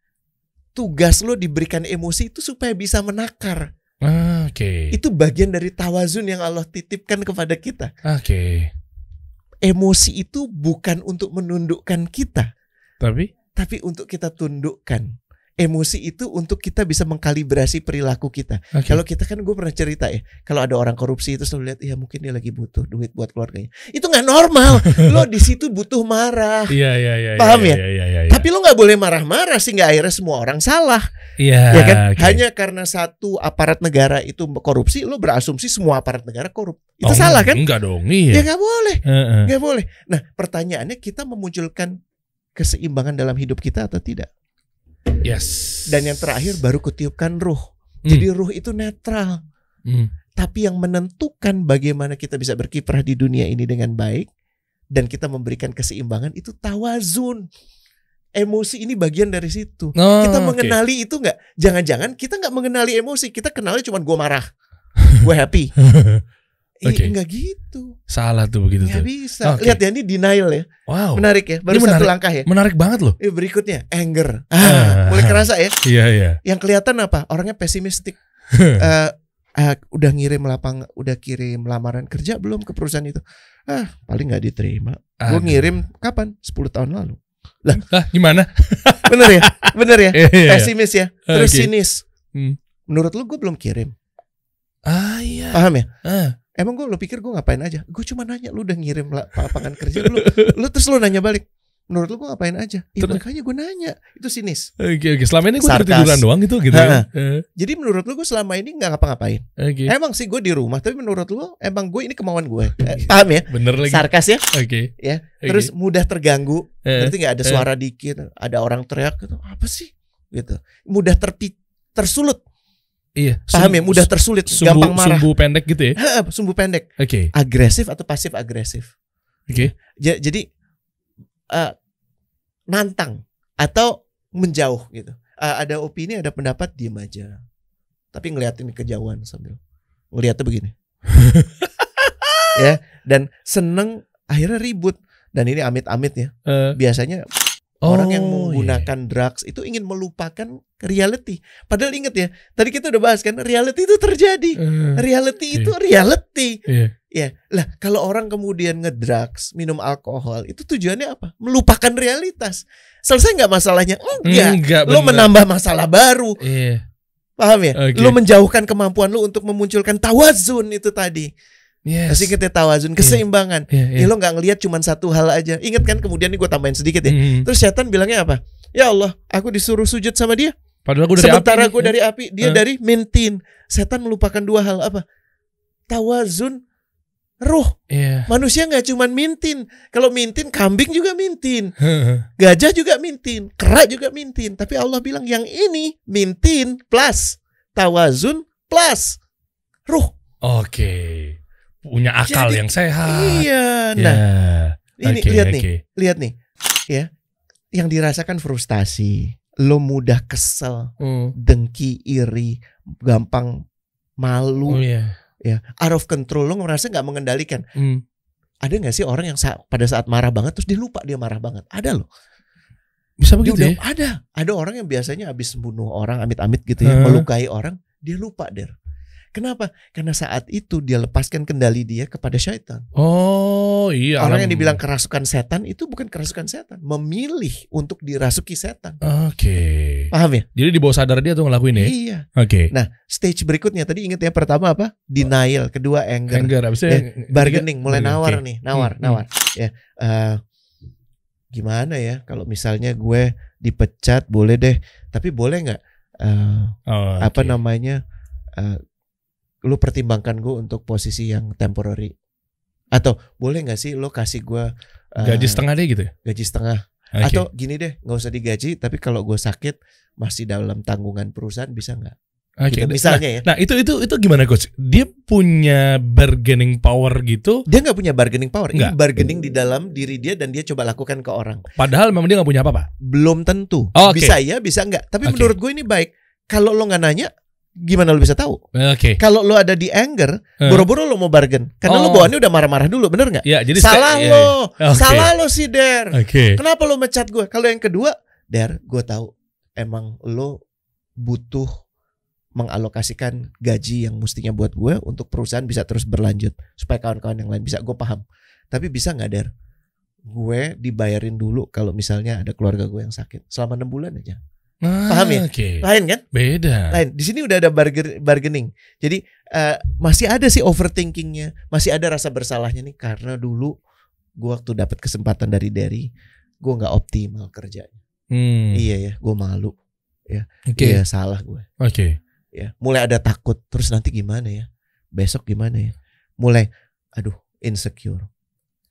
tugas lo diberikan emosi itu supaya bisa menakar. Ah, Oke. Itu bagian dari tawazun yang Allah titipkan kepada kita. Oke. Emosi itu bukan untuk menundukkan kita, Tapi tapi untuk kita tundukkan. Emosi itu untuk kita bisa mengkalibrasi perilaku kita. oke. Kalau kita kan gue pernah cerita ya, kalau ada orang korupsi itu selalu lihat, ya mungkin dia lagi butuh duit buat keluarganya. Itu nggak normal. *laughs* lo di situ butuh marah. Iya, iya, iya. Paham iya, ya? Iya, iya, iya. Tapi lo nggak boleh marah-marah sehingga akhirnya semua orang salah. Iya. ya kan? oke. Hanya karena satu aparat negara itu korupsi, lo berasumsi semua aparat negara korup. Itu Oh, salah kan? Enggak dong. Ya Iya. nggak boleh, Heeh. nggak boleh. Nah, pertanyaannya kita memunculkan keseimbangan dalam hidup kita atau tidak? Yes. Dan yang terakhir baru kutiupkan ruh. Hmm. Jadi ruh itu netral. Hmm. Tapi yang menentukan bagaimana kita bisa berkiprah di dunia ini dengan baik dan kita memberikan keseimbangan itu tawazun. Emosi ini bagian dari situ. Oh, kita mengenali itu nggak? Jangan-jangan kita nggak mengenali emosi. Kita kenalnya cuma gue marah. *laughs* gue happy. Eh, *laughs* Oke. Enggak gitu. Salah tuh begitu Nggak tuh. bisa. Oke. Lihat ya ini denial ya. Wow. Menarik ya. Baru Ini satu menarik. langkah ya. Menarik banget loh. Eh, berikutnya anger. Ah. Ah, mulai kerasa ya. *laughs* Iya iya. Yang kelihatan apa? Orangnya pesimistik. Eh, eh, udah ngirim lapang, udah kirim lamaran kerja belum ke perusahaan itu? Ah, paling nggak diterima. Gue ngirim kapan? 10 tahun lalu. Ah, gimana? *laughs* Bener ya? Bener ya? *laughs* Iya, iya, iya. Pesimis ya. Terus Oke. sinis. Hmm. Menurut lu gue belum kirim. Ah iya. Paham ya? Ah. Emang gue lo pikir gue ngapain aja? Gue cuma nanya lu udah ngirim la- lapangan kerja lu, lu terus lu nanya balik. Menurut lu gue ngapain aja? Ya, Terus- makanya gue nanya. Itu sinis. Oke oke. Selama ini gue tiduran doang gitu gitu ya. Eh, Jadi menurut lu gue selama ini nggak ngapa-ngapain. Oke. Emang sih gue di rumah, tapi menurut lu emang gue ini kemauan gue. Eh, paham ya? Bener lagi. Sarkas ya. Oke. Ya, Oke. Terus mudah terganggu. Eh, Berarti nggak ada eh. suara dikit, ada orang teriak gitu. Apa sih? Gitu. Mudah terpi tersulut. Iya. Paham ya? Mudah tersulit, sumbu, gampang marah. Sumbu pendek gitu ya. Sumbu pendek. Oke. Agresif atau pasif agresif. Oke. Ja- jadi eh, nantang atau menjauh gitu. Eh, ada opini, ada pendapat, diem aja. Tapi ngeliatin kejauhan sambil ngeliatnya begini. *laughs* ya, dan seneng akhirnya ribut. Dan ini amit-amit ya. Eh, Biasanya orang yang oh, menggunakan drugs itu ingin melupakan reality. Padahal inget ya, tadi kita udah bahas kan, reality itu terjadi. iya. Eh, Reality Oke. itu reality. Iya. Ya, lah kalau orang kemudian ngedrugs, minum alkohol, itu tujuannya apa? Melupakan realitas. Selesai nggak masalahnya? Enggak. Enggak. Lo bener. menambah masalah baru, Iya. paham ya? Oke. Lo menjauhkan kemampuan lo untuk memunculkan tawazun itu tadi. Yes. Masih inget ya tawazun, keseimbangan. Iya, iya. Ya lo nggak ngelihat cuma satu hal aja. Ingat kan kemudian ini gue tambahin sedikit ya. Hmm. Terus setan bilangnya apa? Ya Allah, aku disuruh sujud sama dia. Padahal gue dari Sementara api gue dari api, dia Eh. dari mintin. Setan melupakan dua hal apa? Tawazun, ruh. Iya. Manusia nggak cuman mintin. Kalau mintin, kambing juga mintin. *laughs* Gajah juga mintin. Kera juga mintin. Tapi Allah bilang yang ini mintin plus tawazun plus ruh. Oke. Punya akal Jadi- yang sehat. Iya. Ya. Nah, ini Oke, lihat nih, oke. lihat nih. Ya. Yang dirasakan frustasi, lo mudah kesel, Hmm. dengki, iri, gampang Oh malu, iya. Ya, out of control. Lo ngerasa nggak mengendalikan. Hmm. Ada nggak sih orang yang sa- pada saat marah banget terus dia lupa dia marah banget? Ada loh. Bisa Dia begitu udah ya? ada. Ada orang yang biasanya habis bunuh orang, amit-amit gitu ya, Hah? melukai orang, dia lupa der. Kenapa? Karena saat itu dia lepaskan kendali dia kepada syaitan. Oh iya. orang yang dibilang kerasukan setan itu bukan kerasukan setan, memilih untuk dirasuki setan. Oke. Paham ya? Jadi di bawah sadar dia tuh ngelakuin ya? Iya. Oke. Nah, stage berikutnya tadi ingat ya pertama apa? Denial, kedua anger, Anger abis Ya, bargaining, mulai Oke. nawar nih, nawar, Hmm, nawar. Ya, eh, gimana ya? Kalau misalnya gue dipecat boleh deh, tapi boleh nggak? eh, Oh, apa oke. namanya eh, lu pertimbangkan gue untuk posisi yang temporary atau boleh nggak sih lo kasih gue eh, Gaji setengah deh gitu ya? gaji setengah Oke. atau gini deh nggak usah digaji tapi kalau gue sakit masih dalam tanggungan perusahaan bisa nggak Oke. gitu, Nah, misalnya ya Nah itu itu itu gimana coach? Dia punya bargaining power gitu. dia nggak punya bargaining power ini Nggak. bargaining di dalam diri dia dan dia coba lakukan ke orang Padahal memang dia nggak punya apa-apa. belum tentu Oh, oke. bisa ya bisa nggak tapi Oke. menurut gue ini baik kalau lo nggak nanya gimana lo bisa tahu Oke. kalau lo ada di anger Eh. boro-boro lo mau bargain karena lo Oh. bawaannya udah marah-marah dulu bener nggak Ya jadi salah lo, iya. Oke. salah lo sih Der. Oke. Kenapa lo mecat gue? Kalau yang kedua, Der, gue tahu emang lo butuh mengalokasikan gaji yang mestinya buat gue untuk perusahaan bisa terus berlanjut supaya kawan-kawan yang lain bisa. Gue paham. Tapi bisa nggak Der? Gue dibayarin dulu kalau misalnya ada keluarga gue yang sakit selama enam bulan aja. Ah, Paham ya? Oke. Lain kan? Beda. Lain. Di sini udah ada bargain- bargaining. Jadi eh, masih ada sih overthinkingnya, masih ada rasa bersalahnya nih karena dulu gue waktu dapat kesempatan dari Derry, gue nggak optimal kerjanya. Hmm. Iya ya, gue malu. Oke. Iya salah gue. Oke. Ya, mulai ada takut. Terus nanti gimana ya? Besok gimana ya? Mulai, aduh, insecure.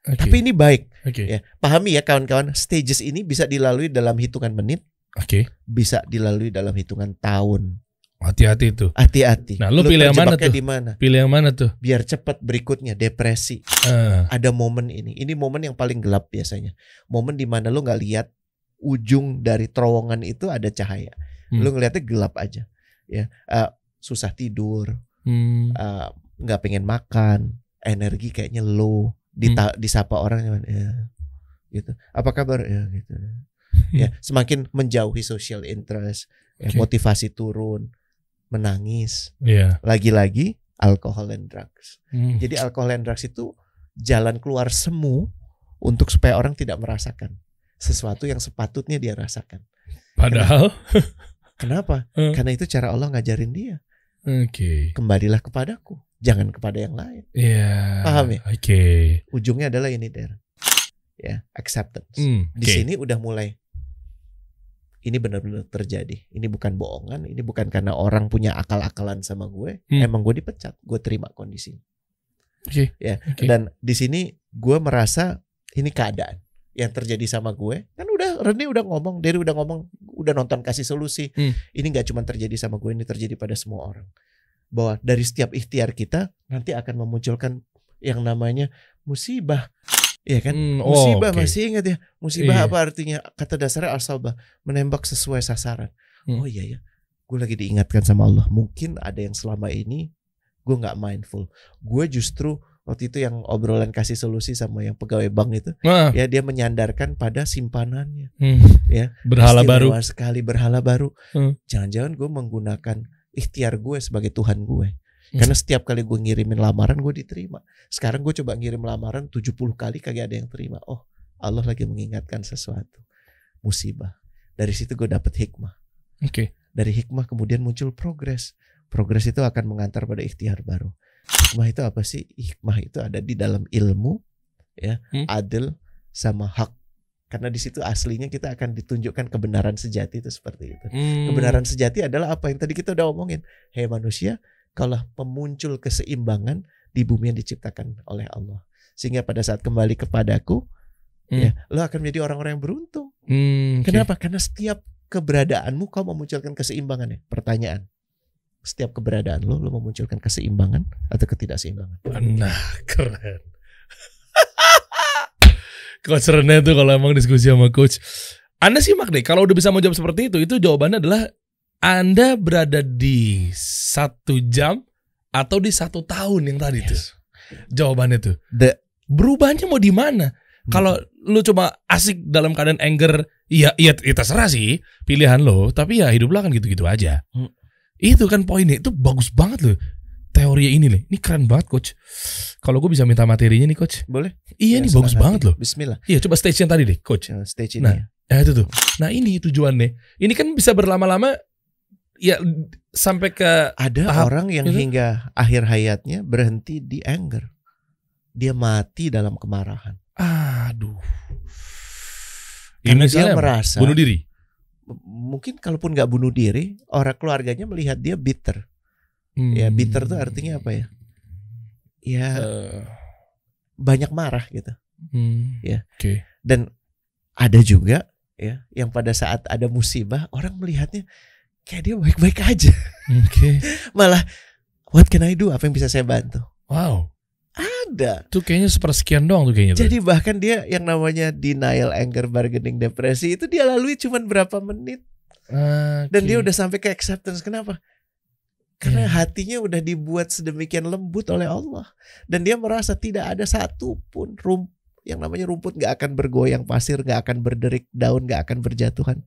Oke. Tapi ini baik. Oke. Ya, pahami ya kawan-kawan. Stages ini bisa dilalui dalam hitungan menit, Oke. bisa dilalui dalam hitungan tahun. Hati-hati itu. Hati-hati. Nah, lu pilih yang mana tuh? Di mana? Pilih yang mana tuh? Biar cepat berikutnya depresi. Ah, Ada momen ini. Ini momen yang paling gelap biasanya. Momen di mana lu nggak lihat ujung dari terowongan itu ada cahaya. Hmm. Lu ngelihatnya gelap aja. Ya, Eh, susah tidur, Hmm. nggak pengen makan, energi kayaknya low, dita- disapa orang cuman, ya, gitu. Apa kabar ya gitu. Ya, semakin menjauhi social interest, ya, motivasi turun, menangis, Iya. lagi-lagi alkohol and drugs. Hmm. Jadi alkohol and drugs itu jalan keluar semu untuk supaya orang tidak merasakan sesuatu yang sepatutnya dia rasakan. Padahal, Kenapa? Hmm. *laughs* Karena itu cara Allah ngajarin dia. oke. Kembalilah kepadaku, jangan kepada yang lain. Iya. Paham ya? Oke. Ujungnya adalah ini der. Ya, acceptance. Hmm, Di oke. sini udah mulai ini benar-benar terjadi. Ini bukan bohongan, ini bukan karena orang punya akal-akalan sama gue. Hmm. Emang gue dipecat, gue terima kondisi. Oke. Ya, Oke. Dan di sini gue merasa ini keadaan yang terjadi sama gue. Kan udah Rene udah ngomong, Dery udah ngomong, udah nonton kasih solusi. Hmm. Ini nggak cuma terjadi sama gue, ini terjadi pada semua orang. Bahwa dari setiap ikhtiar kita nanti akan memunculkan yang namanya musibah. Iya kan? Hmm, oh, Musibah oke. masih ingat ya? Musibah Iya. apa artinya? Kata dasarnya asabah, menembak sesuai sasaran. Hmm. Oh iya ya. Gue lagi diingatkan sama Allah. Mungkin ada yang selama ini gue nggak mindful. Gue justru waktu itu yang obrolan kasih solusi sama yang pegawai bank itu, Nah, ya dia menyandarkan pada simpanannya. hmm. Ya, Berhala baru. Sekali berhala baru. Hmm. Jangan-jangan gue menggunakan ikhtiar gue sebagai Tuhan gue. Hmm. Karena setiap kali gue ngirimin lamaran gue diterima. Sekarang gue coba ngirim lamaran 70 kali kagak ada yang terima. Oh, Allah lagi mengingatkan sesuatu. Musibah. Dari situ gue dapet hikmah. Oke. Dari hikmah kemudian muncul progres. Progres itu akan mengantar pada ikhtiar baru. Hikmah itu apa sih? Hikmah itu ada di dalam ilmu, ya, Hmm. adil sama hak. Karena di situ aslinya kita akan ditunjukkan kebenaran sejati itu seperti itu. Hmm. Kebenaran sejati adalah apa yang tadi kita udah omongin. Hei manusia, kaulah pemuncul keseimbangan di bumi yang diciptakan oleh Allah. Sehingga pada saat kembali kepadaku, Hmm. ya, lo akan menjadi orang-orang yang beruntung. Hmm, oke. Kenapa? Karena setiap keberadaanmu kau memunculkan keseimbangan ya. Pertanyaan. Setiap keberadaan lo, lo memunculkan keseimbangan atau ketidakseimbangan. Nah, keren. *laughs* coach Rene tuh kalau emang diskusi sama coach. Anda simak deh, kalau udah bisa menjawab seperti itu, itu jawabannya adalah Anda berada di satu jam atau di satu tahun yang tadi tuh. Jawabannya tuh. The- Berubahnya mau di mana? Kalau lu coba asik dalam keadaan anger, iya iya ya terserah sih pilihan lo, tapi ya hidup lo kan gitu-gitu aja. Hmm. Itu kan poinnya, itu bagus banget loh. Teori ini nih, ini keren banget coach. Kalau gue bisa minta materinya nih coach. Boleh? Iya Ya, nih bagus senang banget hati. loh. Bismillah. Iya coba stage yang tadi deh coach. Stage ini. Nah. Ya itu tuh. Nah ini tujuannya. Ini kan bisa berlama-lama ya sampai ke Ada tahap orang yang itu. hingga akhir hayatnya berhenti di anger. Dia mati dalam kemarahan. aduh. Karena Ini dia merasa bunuh diri. Mungkin kalaupun nggak bunuh diri, orang keluarganya melihat dia bitter. Ya Hmm. bitter tuh artinya apa ya? Ya Eh, banyak marah gitu. hmm. Ya. Oke. Dan ada juga ya yang pada saat ada musibah orang melihatnya kayak dia baik-baik aja. Oke. *laughs* Malah what can I do? Apa yang bisa saya bantu? Wow. Ada. Itu kayaknya sepersekian doang tuh kayaknya. tuh. Jadi bahkan dia yang namanya denial, anger, bargaining, depresi itu dia lalui cuman berapa menit dan Oke. dia udah sampai ke acceptance. Kenapa? Karena Iya. hatinya udah dibuat sedemikian lembut oleh Allah dan dia merasa tidak ada satu pun rum yang namanya rumput nggak akan bergoyang, pasir nggak akan berderik, daun nggak akan berjatuhan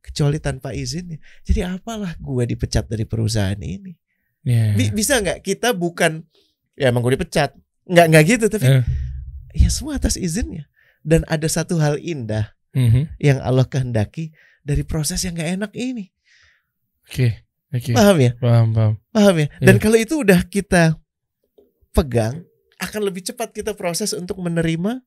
kecuali tanpa izinnya. Jadi apalah gue dipecat dari perusahaan ini? Bi- bisa nggak kita bukan ya emang gue dipecat? Nggak nggak gitu tapi Eh. ya semua atas izinnya. Dan ada satu hal indah Mhm. yang Allah kehendaki dari proses yang nggak enak ini. Oke. Oke. Paham ya? Paham, paham. Paham ya? Dan Iya. kalau itu udah kita pegang, akan lebih cepat kita proses untuk menerima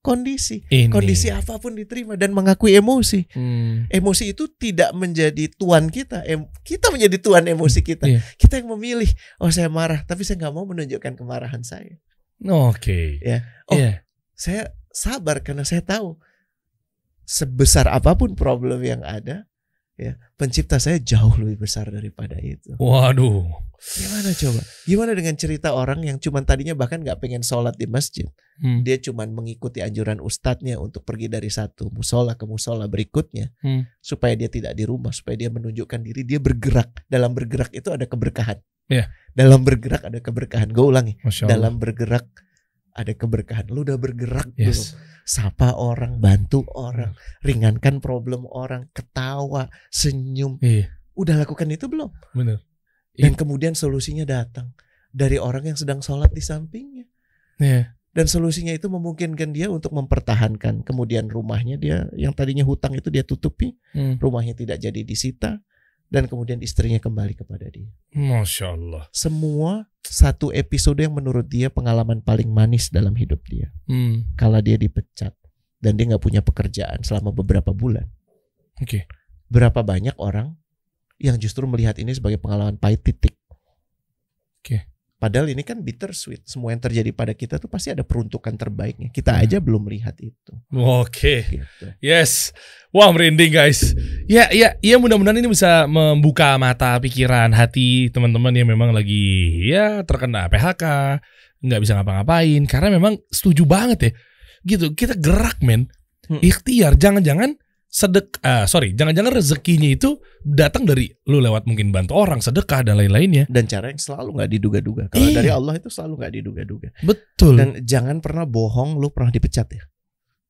kondisi. Ini. Kondisi apa pun diterima dan mengakui emosi. Hmm. Emosi itu tidak menjadi tuan kita. Em- kita menjadi tuan emosi kita. Iya. Kita yang memilih. Oh saya marah, tapi saya nggak mau menunjukkan kemarahan saya. Oke. Ya. Oh, Iya. saya sabar karena saya tahu sebesar apa pun problem yang ada, ya pencipta saya jauh lebih besar daripada itu. Waduh. Gimana coba? Gimana dengan cerita orang yang cuman tadinya bahkan nggak pengen sholat di masjid, Hmm. dia cuman mengikuti anjuran ustadznya untuk pergi dari satu musola ke musola berikutnya, Hmm. supaya dia tidak di rumah, supaya dia menunjukkan diri, dia bergerak. Dalam bergerak itu ada keberkahan. Iya. Dalam bergerak ada keberkahan. Gue ulangi. Dalam bergerak ada keberkahan. Lu udah bergerak dulu. Yes. Sapa orang, bantu orang, ringankan problem orang, ketawa, senyum. Iya, Udah lakukan itu belum? bener. Dan kemudian solusinya datang dari orang yang sedang sholat di sampingnya. Iya. Dan solusinya itu memungkinkan dia untuk mempertahankan. Kemudian rumahnya dia yang tadinya hutang itu dia tutupi, Hmm. rumahnya tidak jadi disita, dan kemudian istrinya kembali kepada dia. Masya Allah. Semua satu episode yang menurut dia pengalaman paling manis dalam hidup dia. Hmm. Kala dia dipecat dan dia nggak punya pekerjaan selama beberapa bulan. Oke. Berapa banyak orang yang justru melihat ini sebagai pengalaman pahit titik. Oke. Padahal ini kan bittersweet. Semua yang terjadi pada kita tuh pasti ada peruntukan terbaiknya. Kita Hmm. aja belum lihat itu. Oke. Gitu. Yes. Wah merinding guys. Ya, ya, ya mudah-mudahan ini bisa membuka mata pikiran hati teman-teman yang memang lagi ya terkena PHK, nggak bisa ngapa-ngapain karena memang setuju banget ya. Gitu, kita gerak men. Hmm. Ikhtiar, jangan-jangan sedek ah, sorry, jangan-jangan rezekinya itu datang dari lu lewat mungkin bantu orang, sedekah dan lain-lainnya. Dan cara yang selalu nggak diduga-duga. Kalau Iya. dari Allah itu selalu nggak diduga-duga. Betul. Dan jangan pernah bohong lu pernah dipecat ya.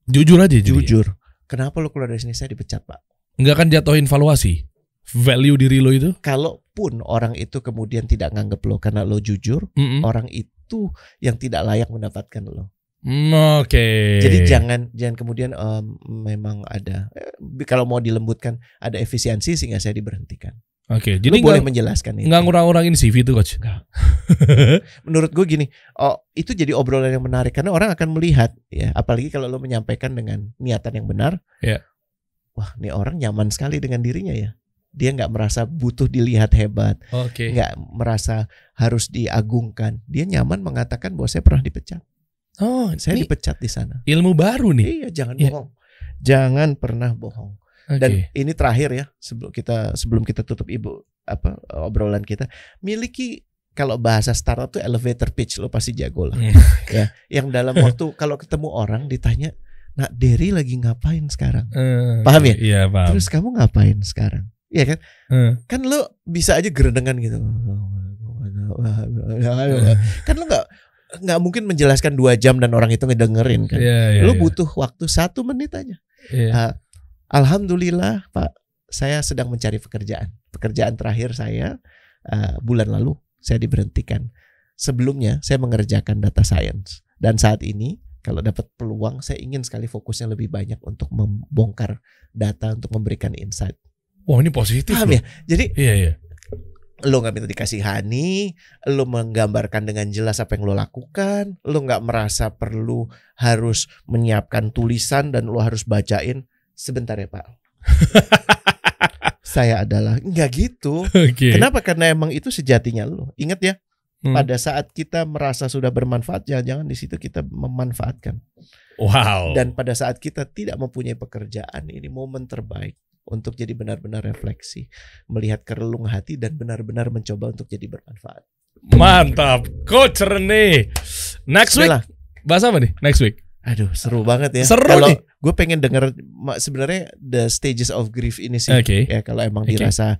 jujur aja. Jujur. Kenapa lu keluar dari sini saya dipecat pak? Nggak akan jatuhin valuasi. Value diri lo itu. Kalaupun orang itu kemudian tidak nganggep lo karena lo jujur, Mm-mm. orang itu yang tidak layak mendapatkan lo. Mm, Oke. Jadi jangan jangan kemudian em, memang ada eh, kalau mau dilembutkan ada efisiensi sehingga saya diberhentikan. Oke, Jadi jadi boleh nggak menjelaskan itu. nggak ngurang-ngurangin CV itu coach. *laughs* Menurut gue gini, oh itu jadi obrolan yang menarik karena orang akan melihat ya, apalagi kalau lo menyampaikan dengan niatan yang benar. Ya. Wah, nih orang nyaman sekali dengan dirinya ya. Dia nggak merasa butuh dilihat hebat, Oke. nggak merasa harus diagungkan. Dia nyaman mengatakan bahwa saya pernah dipecat. Oh, Saya ini dipecat di sana. ilmu baru nih. Iya, jangan Iya. bohong. Jangan pernah bohong. Oke. Dan ini terakhir ya sebelum kita sebelum kita tutup ibu apa obrolan kita miliki kalau bahasa startup tuh elevator pitch lo pasti jago lah Hmm. *laughs* ya yang dalam waktu kalau ketemu orang ditanya nah Derry lagi ngapain sekarang Eh, Paham ya? Iya paham. terus kamu ngapain sekarang Iya kan Eh, kan lo bisa aja gerendengan gitu *laughs* kan lo nggak nggak mungkin menjelaskan dua jam dan orang itu ngedengerin kan Iya, iya, lo iya. butuh waktu satu menit aja Iya. Ah, Alhamdulillah Pak, saya sedang mencari pekerjaan. Pekerjaan terakhir saya uh, bulan lalu saya diberhentikan. Sebelumnya saya mengerjakan data science dan saat ini kalau dapat peluang saya ingin sekali fokusnya lebih banyak untuk membongkar data untuk memberikan insight. Wah ini positif. Paham loh. ya? Jadi Iya iya. Lo nggak minta dikasihani, lo menggambarkan dengan jelas apa yang lo lakukan, lo nggak merasa perlu harus menyiapkan tulisan dan lo harus bacain sebentar ya pak. *laughs* Saya adalah nggak gitu. Oke. Kenapa? Karena emang itu sejatinya lo. Ingat ya, Hmm. pada saat kita merasa sudah bermanfaat, jangan-jangan di situ kita memanfaatkan. Wow. Dan pada saat kita tidak mempunyai pekerjaan, ini momen terbaik untuk jadi benar-benar refleksi, melihat kerelung hati dan benar-benar mencoba untuk jadi bermanfaat. Mantap, Coach Rene. Next week Bismillah. bahas apa nih? Next week. Aduh, seru banget ya. Seru kalau nih. gue pengen denger sebenarnya the stages of grief ini sih. Oke. Ya kalau emang Oke. dirasa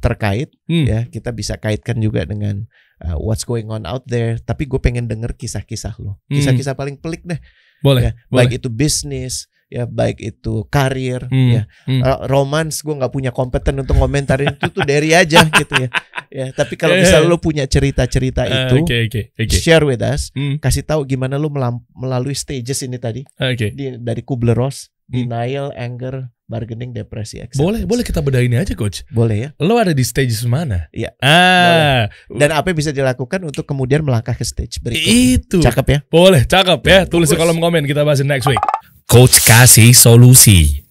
terkait, Hmm. ya kita bisa kaitkan juga dengan uh, what's going on out there. Tapi gue pengen denger kisah-kisah lo, Hmm. kisah-kisah paling pelik deh. Boleh. Ya, boleh. baik itu bisnis, ya baik itu karir, Hmm. ya Hmm. Uh, romance gue nggak punya kompeten untuk komentarin itu tuh dari aja *laughs* gitu ya. Ya tapi kalau Eh. misalnya lo punya cerita-cerita Eh, itu, Oke oke oke. share with us. Hmm. Kasih tahu gimana lo melalui stages ini tadi Oke. di, dari Kubler-Ross, Hmm. denial, anger, bargaining, depresi, acceptance. Boleh boleh kita bedain aja Coach. Boleh ya. Lo ada di stage mana? Iya. Ah. Dan apa yang bisa dilakukan untuk kemudian melangkah ke stage berikutnya? Itu. Cakep ya. Boleh, cakep ya. Tulis di kolom komen kita bahas next week. Coach kasih solusi.